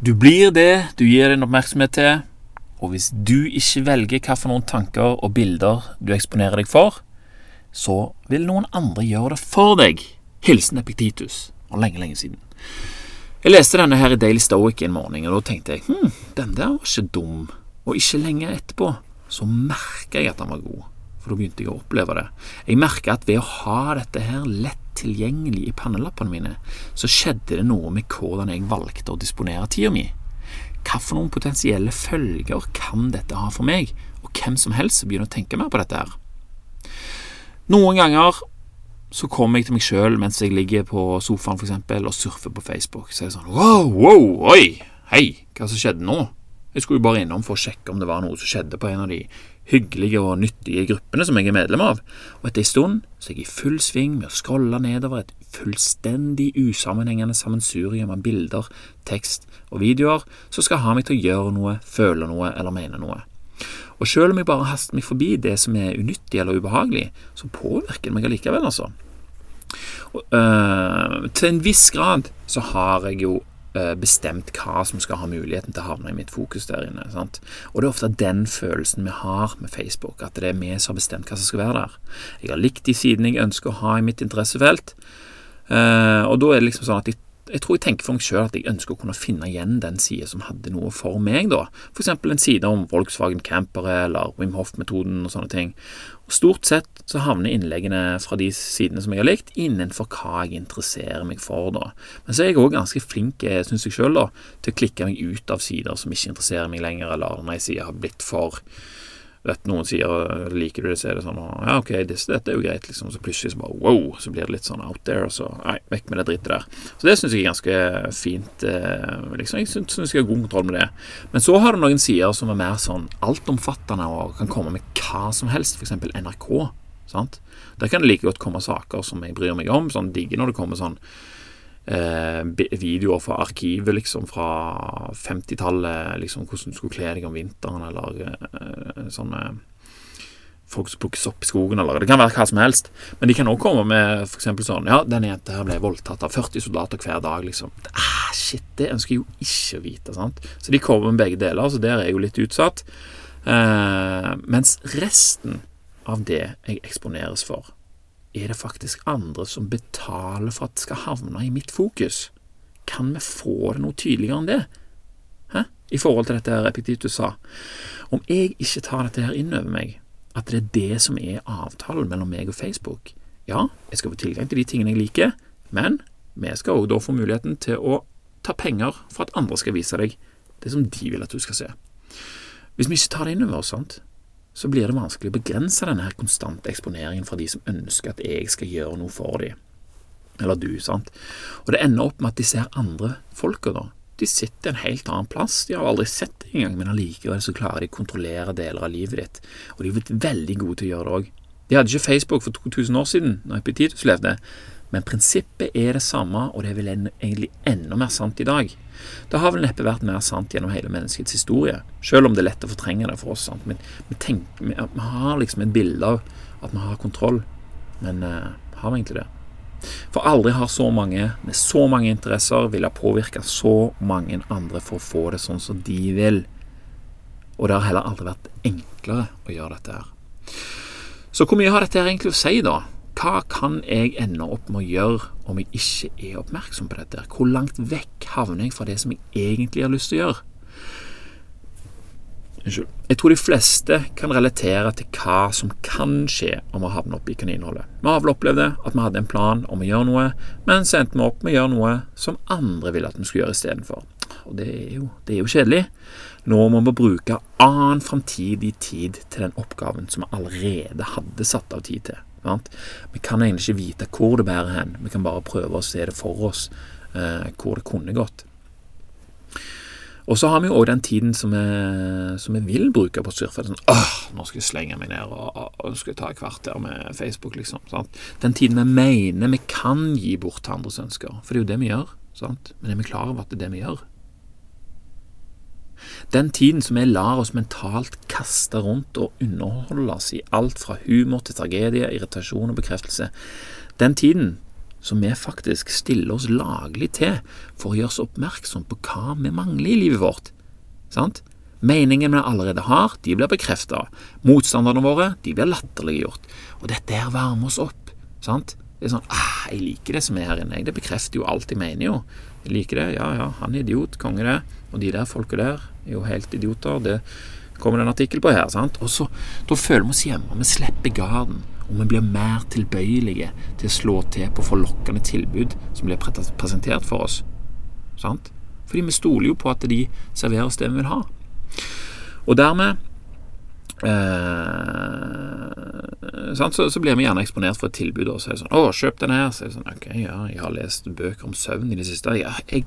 Du blir det du gir din oppmerksomhet til, og hvis du ikke velger hva for noen tanker og bilder du eksponerer deg for, så vil noen andre gjøre det for deg. Hilsen Epiktitus, og lenge, lenge siden. Jeg leste denne her i Daily Stoic en morgen, og da tenkte jeg hm, den der var ikke dum. Og ikke lenge etterpå så merka jeg at den var god, for da begynte jeg å oppleve det. Jeg merka at ved å ha dette her lett tilgjengelig i pannelappene mine, så skjedde det noe med hvordan jeg valgte å disponere tida mi. Noen potensielle følger kan dette ha for meg, og hvem som helst begynner å tenke mer på dette her? Noen ganger så kommer jeg til meg sjøl mens jeg ligger på sofaen for eksempel, og surfer på Facebook. Så er det sånn wow, wow, oi, hei, hva som skjedde nå? Jeg skulle jo bare innom for å sjekke om det var noe som skjedde på en av de hyggelige og nyttige gruppene som jeg er medlem av, og etter en stund så er jeg i full sving med å scrolle nedover et fullstendig usammenhengende sammensurium av bilder, tekst og videoer som skal ha meg til å gjøre noe, føle noe eller mene noe. Og selv om jeg bare haster meg forbi det som er unyttig eller ubehagelig, så påvirker det meg allikevel, altså. Og, øh, til en viss grad så har jeg jo bestemt hva som skal ha muligheten til å havne i mitt fokus der inne. Sant? Og det er ofte den følelsen vi har med Facebook, at det er vi som har bestemt hva som skal være der. Jeg har likt de sidene jeg ønsker å ha i mitt interessefelt, øh, og da er det liksom sånn at jeg jeg tror jeg tenker for meg sjøl at jeg ønsker å kunne finne igjen den sida som hadde noe for meg, da. For eksempel en side om Volkswagen campere eller Wim Hof-metoden og sånne ting. Og Stort sett så havner innleggene fra de sidene som jeg har likt, innenfor hva jeg interesserer meg for, da. Men så er jeg òg ganske flink, eh, syns jeg sjøl, til å klikke meg ut av sider som ikke interesserer meg lenger, eller når jeg sier har blitt for vet noen sier liker du det, så er det sånn Ja, ok, dette, dette er jo greit, liksom. Så plutselig så bare wow, så blir det litt sånn out there, og så nei, vekk med det drittet der. Så det syns jeg er ganske fint. Eh, liksom, Jeg syns jeg har god kontroll med det. Men så har du noen sider som er mer sånn altomfattende og kan komme med hva som helst, f.eks. NRK. Sant? Der kan det like godt komme saker som jeg bryr meg om. Sånn digger når det kommer sånn videoer fra arkivet liksom fra 50-tallet, liksom hvordan du skulle kle deg om vinteren, eller eh, sånne folk som plukkes opp i skogen, eller det kan være hva som helst. Men de kan også komme med f.eks. sånn Ja, denne jenta her ble voldtatt av 40 soldater hver dag, liksom. Ah, shit, det ønsker jeg jo ikke å vite, sant. Så de kommer med begge deler, så der er jeg jo litt utsatt. Eh, mens resten av det jeg eksponeres for, er det faktisk andre som betaler for at det skal havne i mitt fokus? Kan vi få det noe tydeligere enn det? Hæ? I forhold til dette repetitivt du sa. Om jeg ikke tar dette her inn over meg, at det er det som er avtalen mellom meg og Facebook Ja, jeg skal få tilgang til de tingene jeg liker, men vi skal òg da få muligheten til å ta penger for at andre skal vise deg det som de vil at du skal se. Hvis vi ikke tar det inn over oss, sant, så blir det vanskelig å begrense denne her konstante eksponeringen fra de som ønsker at jeg skal gjøre noe for dem. Eller du, sant. Og det ender opp med at de ser andre folka, da. De sitter en helt annen plass, de har aldri sett det engang, men allikevel så klarer de å kontrollere deler av livet ditt, og de er blitt veldig gode til å gjøre det òg. De hadde ikke Facebook for 2000 år siden, når Epititus levde, men prinsippet er det samme, og det er vel egentlig enda mer sant i dag. Det har vel neppe vært mer sant gjennom hele menneskets historie, selv om det er lett å fortrenge det for oss. Sant? Vi, vi, tenker, vi, vi, har liksom et bilde av at vi har kontroll, men uh, har vi egentlig det? For aldri har så mange med så mange interesser villet påvirke så mange andre for å få det sånn som de vil. Og det har heller aldri vært enklere å gjøre dette her. Så hvor mye har dette her egentlig å si, da? Hva kan jeg ende opp med å gjøre om jeg ikke er oppmerksom på dette? Hvor langt vekk havner jeg fra det som jeg egentlig har lyst til å gjøre? Unnskyld. Jeg tror de fleste kan relatere til hva som kan skje om vi havner oppi kaninhullet. Vi har vel opplevd at vi hadde en plan om å gjøre noe, men så endte vi opp med å gjøre noe som andre ville at vi skulle gjøre istedenfor. Og det er, jo, det er jo kjedelig. Nå må vi bruke annen framtidig tid til den oppgaven som vi allerede hadde satt av tid til. Sant? Vi kan egentlig ikke vite hvor det bærer hen, vi kan bare prøve å se det for oss eh, hvor det kunne gått. Og så har vi jo òg den tiden som vi, vil bruke på surfe. Sånn, åh, nå skal jeg slenge meg ned og, og skal jeg ta et kvarter med Facebook, liksom. Sant? Den tiden vi mener vi kan gi bort til andres ønsker. For det er jo det vi gjør. Sant? Men er vi klar over at det er det vi gjør? Den tiden som vi lar oss mentalt kaste rundt og underholde oss i alt fra humor til tragedie, irritasjon og bekreftelse, den tiden som vi faktisk stiller oss laglig til for å gjøre oss oppmerksom på hva vi mangler i livet vårt. Sant? Meningene vi allerede har, de blir bekrefta. Motstanderne våre de blir latterliggjort. Og dette her varmer oss opp. sant? Det er sånn ah, 'Jeg liker det som er her inne.' Det bekrefter jo alt jeg mener, jo. Jeg liker det. Ja, ja, han er idiot. Konge, det. Og de der folka der er jo helt idioter. Det kommer det en artikkel på her. sant? Og så, Da føler vi oss hjemme. Vi slipper garden. Og vi blir mer tilbøyelige til å slå til på forlokkende tilbud som blir presentert for oss. Sant? Fordi vi stoler jo på at de serverer oss det vi vil ha. Og dermed eh, så, så, blir vi gjerne eksponert for et tilbud og så er det sånn 'Å, kjøp den her.' Så er det sånn 'Ok, ja, jeg har lest bøker om søvn i det siste.' Ja, jeg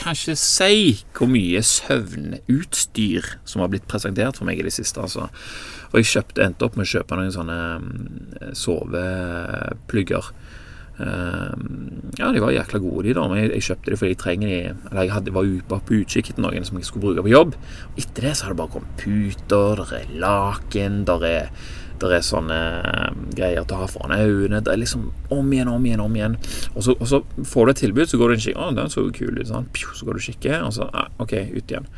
kan ikke si hvor mye søvnutstyr som har blitt presentert for meg i det siste. altså. Og jeg kjøpte, endte opp med å kjøpe noen sånne mm, soveplugger. Um, ja, de var jækla gode, de, da. Men jeg, jeg kjøpte de fordi jeg trenger de Eller jeg hadde, var bare på utkikk etter noen som jeg skulle bruke på jobb. Og etter det så har det bare kommet puter, der er laken, der er, der er sånne um, greier til å ha foran øynene. Det er liksom om igjen, om igjen, om igjen. Og så, og så får du et tilbud, så går du inn og. Å, den så kul ut. Sånn. Så går du og kikker, og så ah, OK, ut igjen.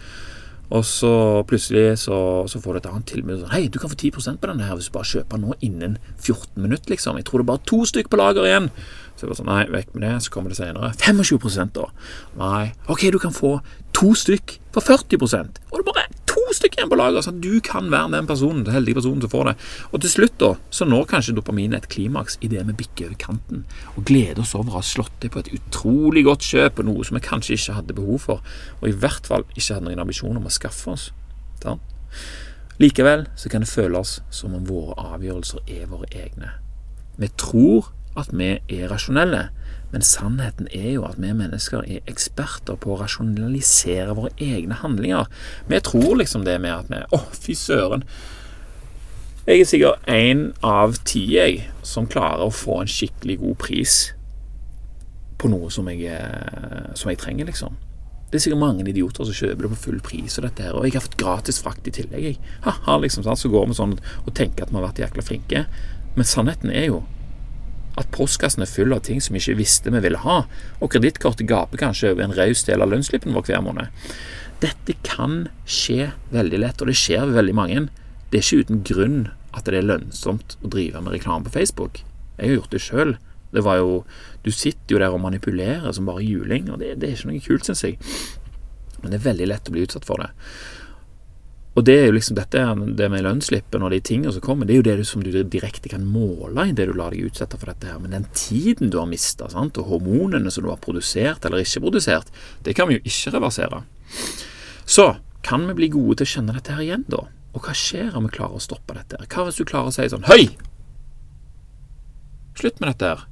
Og så plutselig så, så får du et annet tilbud. Sånn, Hei, du kan få 10% på denne her hvis du bare kjøper nå innen 14 minutter, liksom. Jeg tror det er bare to stykker på lager igjen. Så jeg bare sånn, nei, vekk med det, så kommer det senere. 25% da. Nei. Ok, du kan få to stykk for 40 Og det bare stykker igjen på lager. Sånn, du kan være den personen, den heldige personen som får det. Og til slutt, da, så når kanskje dopaminet et klimaks idet vi bikker over kanten. Og gleder oss over å ha slått det på et utrolig godt kjøp, og noe som vi kanskje ikke hadde behov for. Og i hvert fall ikke hadde noen ambisjon om å skaffe oss. Da. Likevel så kan det føles som om våre avgjørelser er våre egne. Vi tror at vi er rasjonelle, men sannheten er jo at vi mennesker er eksperter på å rasjonalisere våre egne handlinger. Vi tror liksom det med at vi Å, fy søren. Jeg er sikkert én av ti jeg, som klarer å få en skikkelig god pris på noe som jeg, eh, som jeg trenger, liksom. Det er sikkert mange idioter som kjøper det på full pris, og dette her, og jeg har fått gratis frakt i tillegg. Jeg. Ha, liksom, Så går vi sånn og tenker at vi har vært jækla flinke. Men sannheten er jo at postkassen er full av ting som vi ikke visste vi ville ha, og kredittkortet gaper kanskje over en raus del av lønnsslippen vår hver måned. Dette kan skje veldig lett, og det skjer ved veldig mange. Det er ikke uten grunn at det er lønnsomt å drive med reklame på Facebook. Jeg har gjort det sjøl. Det var jo Du sitter jo der og manipulerer som bare juling, og det, det er ikke noe kult, syns jeg. Men det er veldig lett å bli utsatt for det. Og det er jo liksom dette det med lønnsslippen og de tingene som kommer, det er jo det som du direkte kan måle i det du lar deg utsette for dette her. Men den tiden du har mista, og hormonene som du har produsert eller ikke produsert, det kan vi jo ikke reversere. Så kan vi bli gode til å kjenne dette her igjen, da? Og hva skjer om vi klarer å stoppe dette? her? Hva hvis du klarer å si sånn Høy! Slutt med dette her.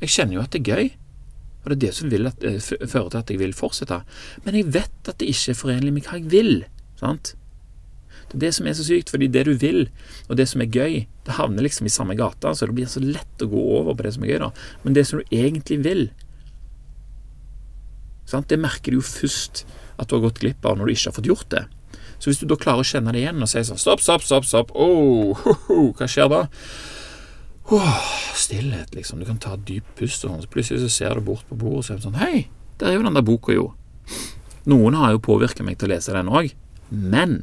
Jeg kjenner jo at det er gøy. Og det er det som at, eh, fører til at jeg vil fortsette. Men jeg vet at det ikke er forenlig med hva jeg vil. sant? Det er det som er så sykt, fordi det du vil, og det som er gøy, det havner liksom i samme gata, så det blir så lett å gå over på det som er gøy, da. Men det som du egentlig vil, sant? det merker du jo først at du har gått glipp av når du ikke har fått gjort det. Så hvis du da klarer å kjenne det igjen og si sånn Stopp, stopp, stopp, stopp. Oh, ho, ho, hva skjer da? Oh, stillhet, liksom. Du kan ta et dypt pust, og sånn. Så plutselig så ser du bort på bordet og ser sånn Hei, der er jo den der boka, jo. Noen har jo påvirket meg til å lese den òg, men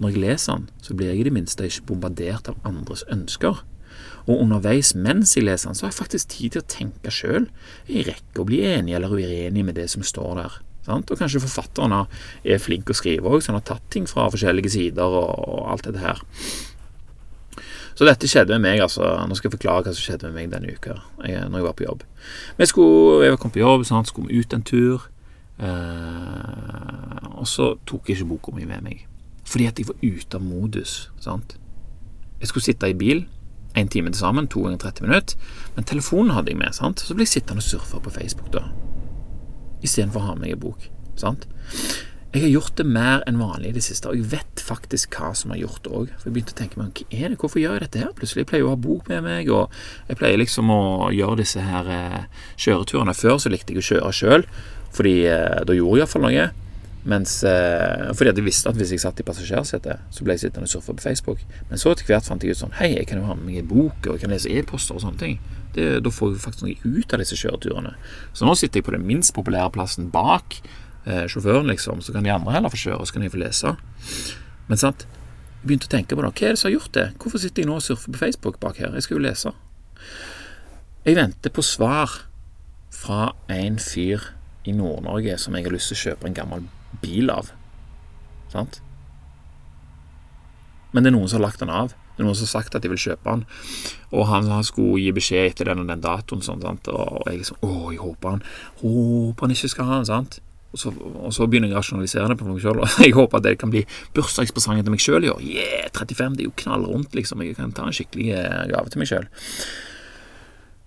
når jeg leser den, så blir jeg i det minste ikke bombardert av andres ønsker. Og underveis mens jeg leser den, så har jeg faktisk tid til å tenke sjøl. Jeg rekker å bli enig eller uenig med det som står der. Sant? Og kanskje forfatteren er flink å skrive òg, så han har tatt ting fra forskjellige sider og alt dette her. Så dette skjedde med meg, altså. Nå skal jeg forklare hva som skjedde med meg denne uka jeg, når jeg var på jobb. Vi skulle, jeg kom på jobb, sant? skulle vi ut en tur. Eh, og så tok jeg ikke boka mi med meg. Fordi at jeg var ute av modus. sant? Jeg skulle sitte i bil én time til sammen, to ganger 30 minutter, men telefonen hadde jeg med. sant? Så ble jeg sittende og surfe på Facebook da, istedenfor å ha meg en bok. sant? Jeg har gjort det mer enn vanlig i det siste, og jeg vet faktisk hva som har gjort det òg. For jeg begynte å tenke meg, hva er det, hvorfor gjør jeg dette her plutselig? Jeg pleier å ha bok med meg, og jeg pleier liksom å gjøre disse her eh, kjøreturene. Før så likte jeg å kjøre sjøl, fordi eh, da gjorde jeg iallfall noe. Mens, eh, fordi jeg visste at hvis jeg satt i passasjersetet, så ble jeg sittende og surfe på Facebook. Men så etter hvert fant jeg ut sånn Hei, jeg kan jo ha med meg en bok, og jeg kan lese e-poster og sånne ting. Det, da får jeg faktisk noe ut av disse kjøreturene. Så nå sitter jeg på den minst populære plassen bak eh, sjåføren, liksom. Så kan de andre heller få kjøre, og så kan jeg få lese. Men sant, jeg begynte å tenke på det. Hva er det som har gjort det? Hvorfor sitter jeg nå og surfer på Facebook bak her? Jeg skal jo lese. Jeg venter på svar fra en fyr i Nord-Norge som jeg har lyst til å kjøpe en gammel bil av. Sant? Men det er noen som har lagt den av. Det er noen som har sagt at de vil kjøpe den. Og han, han skulle gi beskjed etter den og den datoen. Sånn? Og jeg sånn Å, jeg håper han Håper han ikke skal ha den. sant? Og så, og så, begynner jeg å rasjonalisere det på meg sjøl. Jeg håper at det kan bli bursdagspresangen til meg sjøl i år. Yeah, 35, det er jo knall rundt, liksom. Jeg kan ta en skikkelig eh, gave til meg sjøl.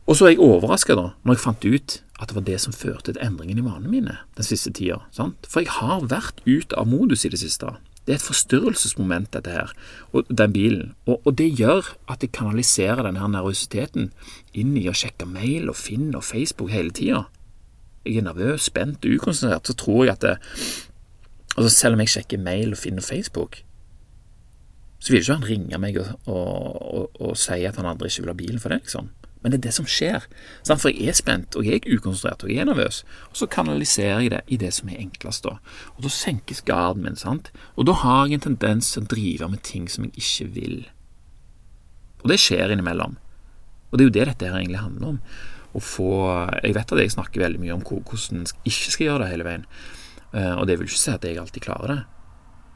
Og så er jeg overraska, da, når jeg fant ut at det var det som førte til endringen i vanene mine den siste tida. Sant? For jeg har vært ute av modus i det siste. Det er et forstyrrelsesmoment, dette her, og den bilen. Og, og det gjør at jeg kanaliserer denne nervøsiteten inn i å sjekke mail og Finn og Facebook hele tida. Jeg er nervøs, spent og ukonsentrert, så tror jeg at det, altså Selv om jeg sjekker mail og Finn og Facebook, så vil ikke han ringe meg og, og, og, og si at han andre ikke vil ha bilen for det, liksom. Men det er det som skjer. For jeg er spent, og jeg er ukonsentrert, og jeg er nervøs. Og så kanaliserer jeg det i det som er enklest, da. Og da senkes garden min, sant. Og da har jeg en tendens til å drive med ting som jeg ikke vil. Og det skjer innimellom. Og det er jo det dette her egentlig handler om. Å få Jeg vet at jeg snakker veldig mye om hvordan en ikke skal gjøre det hele veien. Eh, og det vil ikke si at jeg alltid klarer det.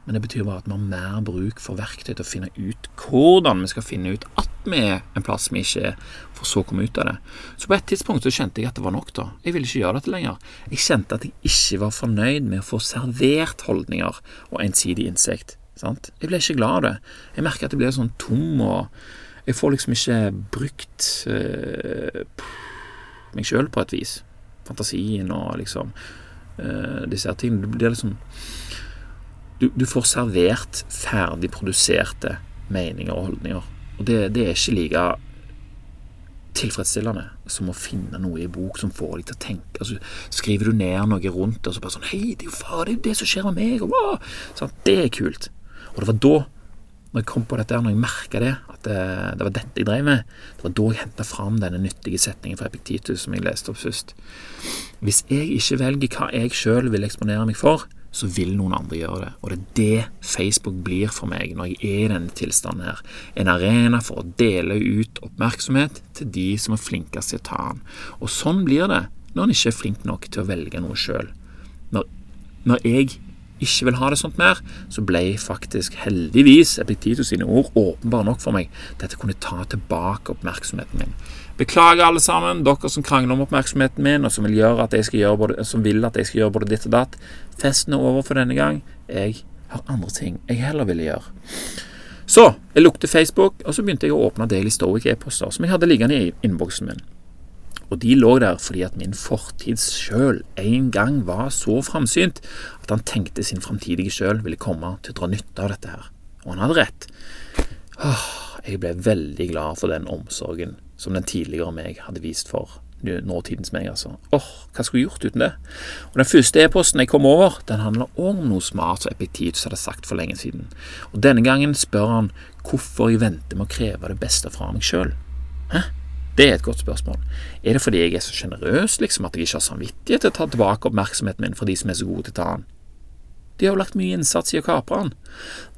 Men det betyr bare at vi har mer bruk for verktøy til å finne ut hvordan vi skal finne ut at vi er en plass vi ikke er, for så å komme ut av det. Så på et tidspunkt så kjente jeg at det var nok, da. Jeg ville ikke gjøre dette lenger. Jeg kjente at jeg ikke var fornøyd med å få servert holdninger og ensidig innsikt. Sant? Jeg ble ikke glad av det. Jeg merker at jeg blir sånn tom, og jeg får liksom ikke brukt øh, meg sjøl på et vis. Fantasien og liksom øh, disse her tingene. Det blir liksom du, du, får servert ferdig produserte meninger og holdninger. Og det, det, er ikke like tilfredsstillende som å finne noe i bok som får deg til å tenke. Altså, skriver du ned noe rundt og så bare sånn Hei, det er jo faen, det er det som skjer med meg. Og, sånn, det er kult. Og det var da, når jeg kom på dette, når jeg merka det, at det, det, var dette jeg drev med, det var da jeg henta fram denne nyttige setningen fra Epiktitus som jeg leste opp først. Hvis jeg ikke velger hva jeg sjøl vil eksponere meg for, så vil noen andre gjøre det. Og det er det Facebook blir for meg når jeg er i denne tilstanden her. En arena for å dele ut oppmerksomhet til de som er flinkest til å ta den. Og sånn blir det når en ikke er flink nok til å velge noe sjøl. Når, når, jeg ikke vil ha det sånt mer, så ble faktisk heldigvis Epictetus sine ord åpenbare nok for meg jeg kunne ta tilbake oppmerksomheten min. Beklager, alle sammen, dere som krangler om oppmerksomheten min, og som vil, at jeg skal gjøre både, som vil at jeg skal gjøre både ditt og datt. Festen er over for denne gang. Jeg har andre ting jeg heller ville gjøre. Så jeg lukte Facebook, og så begynte jeg å åpne Daily Stoic-e-poster som jeg hadde liggende i innboksen min. Og de lå der fordi at min fortid sjøl en gang var så framsynt at han tenkte sin framtidige sjøl ville komme til å dra nytte av dette her. Og han hadde rett. Åh, jeg ble veldig glad for den omsorgen som den tidligere meg hadde vist for nåtidens meg. altså. Åh, hva skulle jeg gjort uten det? Og Den første e-posten jeg kom over, den handler om noe smart og effektivt som jeg hadde sagt for lenge siden. Og Denne gangen spør han hvorfor jeg venter med å kreve det beste fra meg sjøl. Det er et godt spørsmål. Er det fordi jeg er så sjenerøs liksom, at jeg ikke har samvittighet til å ta tilbake oppmerksomheten min for de som er så gode til å ta den? De har jo lagt mye innsats i å kapre den.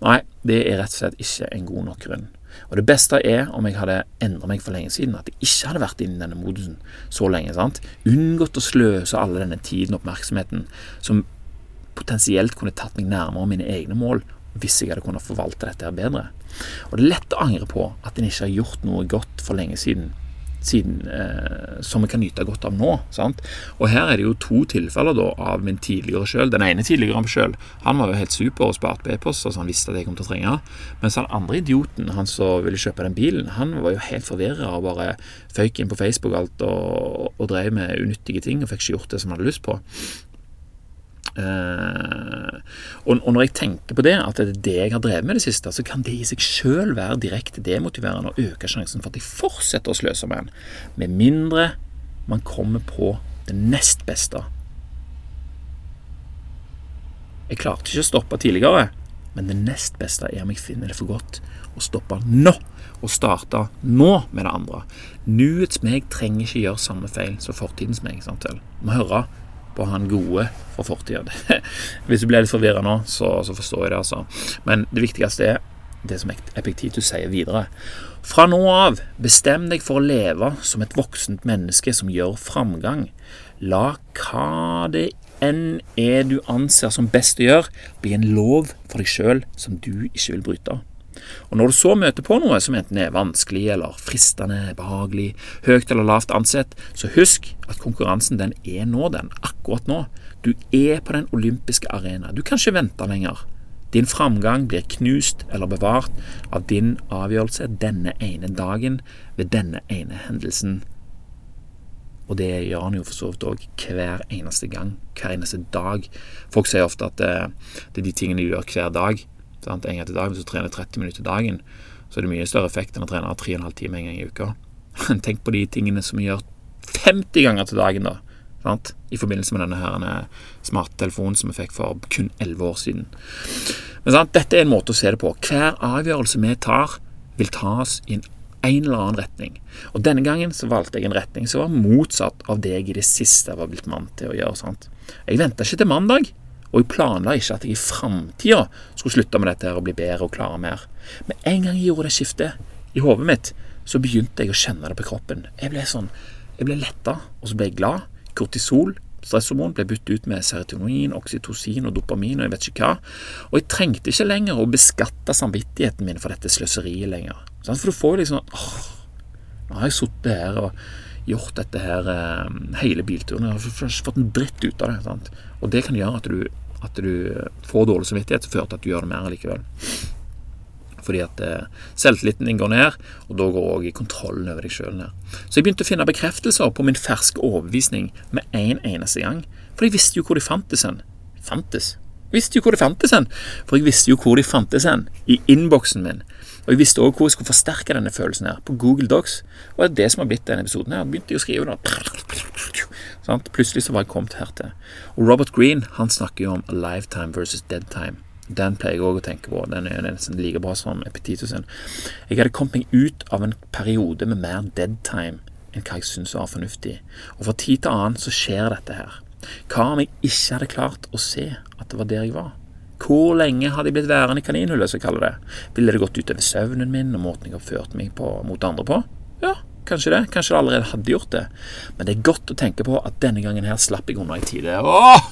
Nei, det er rett og slett ikke en god nok grunn. Og det beste er om jeg hadde endret meg for lenge siden, at jeg ikke hadde vært inne i denne modusen så lenge. sant? Unngått å sløse alle denne tiden og oppmerksomheten som potensielt kunne tatt meg nærmere mine egne mål hvis jeg hadde kunnet forvalte dette bedre. Og det er lett å angre på at en ikke har gjort noe godt for lenge siden siden, eh, som vi kan nyte godt av nå. Sant? Og her er det jo to tilfeller da, av min tidligere sjøl. Den ene tidligere sjøl han var jo helt super og spart e-poster, så han visste at jeg kom til å trenge. Mens den andre idioten, han som ville kjøpe den bilen, han var jo helt forvirra og bare føyk inn på Facebook alt og, og drev med unyttige ting og fikk ikke gjort det som han hadde lyst på. Uh, og, og, når jeg tenker på det, at det er det jeg har drevet med det siste, så kan det i seg sjøl være direkte demotiverende og øke sjansen for at jeg fortsetter å sløse med den, med mindre man kommer på det nest beste. Jeg klarte ikke å stoppe tidligere, men det nest beste er om jeg finner det for godt å stoppe nå. Og starte nå med det andre. Nuets meg trenger ikke gjøre samme feil som fortidens meg. sant vel? Må høre på han gode fra fortida. Hvis du ble litt forvirra nå, så, så, forstår jeg det, altså. Men det viktigste er det som Epiktitus sier videre. Fra nå av, bestem deg for å leve som et voksent menneske som gjør framgang. La hva det enn er du anser som best å gjøre, bli en lov for deg sjøl som du ikke vil bryte. Og Når du så møter på noe som enten er vanskelig eller fristende, behagelig, høyt eller lavt ansett, så husk at konkurransen den er nå, den. Akkurat nå. Du er på den olympiske arena. Du kan ikke vente lenger. Din framgang blir knust eller bevart av din avgjørelse denne ene dagen ved denne ene hendelsen. Og det gjør han jo for så vidt òg hver eneste gang, hver eneste dag. Folk sier ofte at det, det er de tingene de gjør hver dag. Sant? En gang til dagen, Hvis du trener 30 minutter dagen, så er det mye større effekt enn å trene 3,5 timer en gang i uka. Tenk på de tingene som vi gjør 50 ganger til dagen, da. Sant? I forbindelse med denne smarttelefonen som vi fikk for kun 11 år siden. Men sant? Dette er en måte å se det på. Hver avgjørelse vi tar, vil tas i en en eller annen retning. Og denne gangen så valgte jeg en retning som var motsatt av det jeg i det siste var blitt vant til å gjøre. sant? Jeg venta ikke til mandag, og jeg planla ikke at jeg i framtida skulle slutte med dette her og bli bedre og klare mer. Men en gang jeg gjorde det skiftet i hodet mitt, så begynte jeg å kjenne det på kroppen. Jeg ble sånn, jeg ble letta, og så ble jeg glad. Kortisol Stresshormon ble byttet ut med serotonin, oksytocin og dopamin og jeg vet ikke hva. Og jeg trengte ikke lenger å beskatte samvittigheten min for dette sløseriet lenger. For du får jo liksom åh, nå har jeg sittet her og gjort dette her eh, hele bilturen. Jeg har fått en dritt ut av det. Sant? Og det kan gjøre at du, at du får dårlig samvittighet, som fører til at du gjør det mer likevel fordi at eh, selvtilliten din går ned, og da går òg kontrollen over deg sjøl ned. Så jeg begynte å finne bekreftelser på min ferske overbevisning med en eneste gang. For jeg visste jo hvor de fantes hen. Fantes? Jeg visste jo hvor de fantes hen. For jeg visste jo hvor de fantes hen. I innboksen min. Og jeg visste også hvor jeg skulle forsterke denne følelsen her. På Google Docs. Og det er det som har blitt denne episoden her. Begynte jeg å skrive da. Plutselig så var jeg kommet her til. Og Robert Green han snakker jo om a lifetime versus dead time. Den pleier jeg òg å tenke på. Den er nesten like bra som Epetitus. Jeg hadde kommet meg ut av en periode med mer dead time enn hva jeg syns var fornuftig. Og fra tid til annen så skjer dette her. Hva om jeg ikke hadde klart å se at det var der jeg var? Hvor lenge hadde jeg blitt værende i kaninhullet, som jeg kaller det? Ville det gått utover søvnen min og måten jeg oppførte meg på mot andre på? Ja, Kanskje det. Kanskje det allerede hadde gjort det. Men det er godt å tenke på at denne gangen her slapp jeg unna i tide. Åh!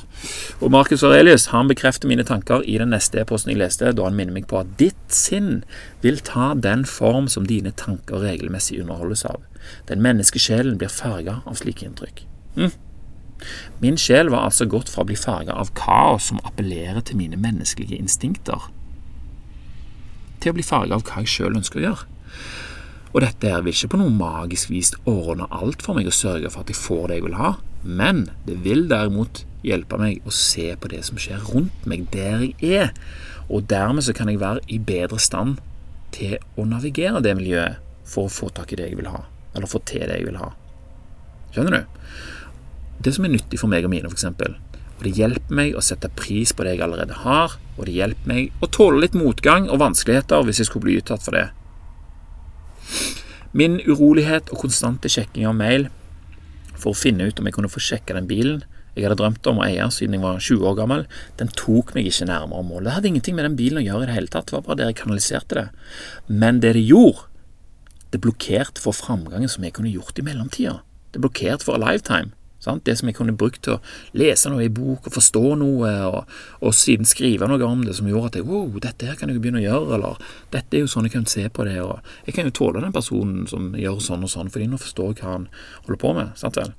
Og Marcus Aurelius han bekrefter mine tanker i den neste e-posten jeg leste, da han minner meg på at ditt sinn vil ta den form som dine tanker regelmessig underholdes av. Den menneskesjelen blir farga av slike inntrykk. Hm. Min sjel var altså gått fra å bli farga av kaos som appellerer til mine menneskelige instinkter, til å bli farga av hva jeg sjøl ønsker å gjøre. Og dette her vil ikke på noe magisk vis ordne alt for meg og sørge for at jeg får det jeg vil ha, men det vil derimot hjelpe meg å se på det som skjer rundt meg, der jeg er. Og dermed så kan jeg være i bedre stand til å navigere det miljøet for å få tak i det jeg vil ha, eller få til det jeg vil ha. Skjønner du? Det som er nyttig for meg og mine, f.eks. Og det hjelper meg å sette pris på det jeg allerede har, og det hjelper meg å tåle litt motgang og vanskeligheter hvis jeg skulle bli uttatt for det. Min urolighet og konstante sjekking av mail for å finne ut om jeg kunne få sjekka den bilen jeg hadde drømt om å eie siden jeg var 20 år gammel, den tok meg ikke nærmere målet. Det hadde ingenting med den bilen å gjøre i det hele tatt, det var bare der jeg kanaliserte det. Men det det gjorde, det blokkerte for framgangen som jeg kunne gjort i mellomtida. Det blokkerte for a lifetime. Sant? Det som jeg kunne brukt til å lese noe i bok og forstå noe, og, og, siden skrive noe om det som gjorde at jeg wow, dette her kan jeg begynne å gjøre, eller dette er jo sånn jeg kan se på det, og jeg kan jo tåle den personen som gjør sånn og sånn, fordi nå forstår jeg hva han holder på med. sant vel?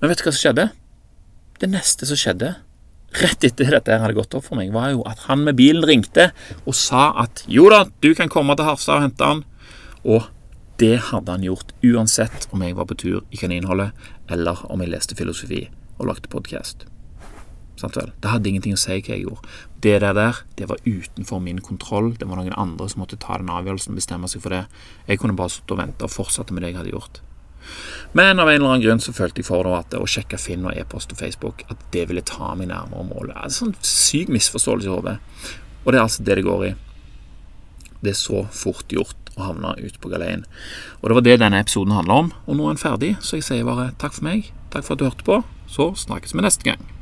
Men vet du hva som skjedde? Det neste som skjedde, rett etter dette hadde gått opp for meg, var jo at han med bilen ringte og sa at jo da, du kan komme til Harstad og hente han. Og det hadde han gjort uansett om jeg var på tur i kaninholdet, eller om jeg leste filosofi og lagde podkast. Det hadde ingenting å si hva jeg gjorde. Det der, der det var utenfor min kontroll. Det var noen andre som måtte ta den avgjørelsen og bestemme seg for det. Jeg kunne bare sittet og vente og fortsette med det jeg hadde gjort. Men av en eller annen grunn så følte jeg for at å sjekke Finn og e-post og Facebook at det ville ta meg nærmere målet. Det er en sånn syk misforståelse i hodet. Og det er altså det det går i. Det er så fort gjort å havna ute på galeien. Og det var det denne episoden handler om. Og nå er den ferdig, så jeg sier bare takk for meg. Takk for at du hørte på. Så snakkes vi neste gang.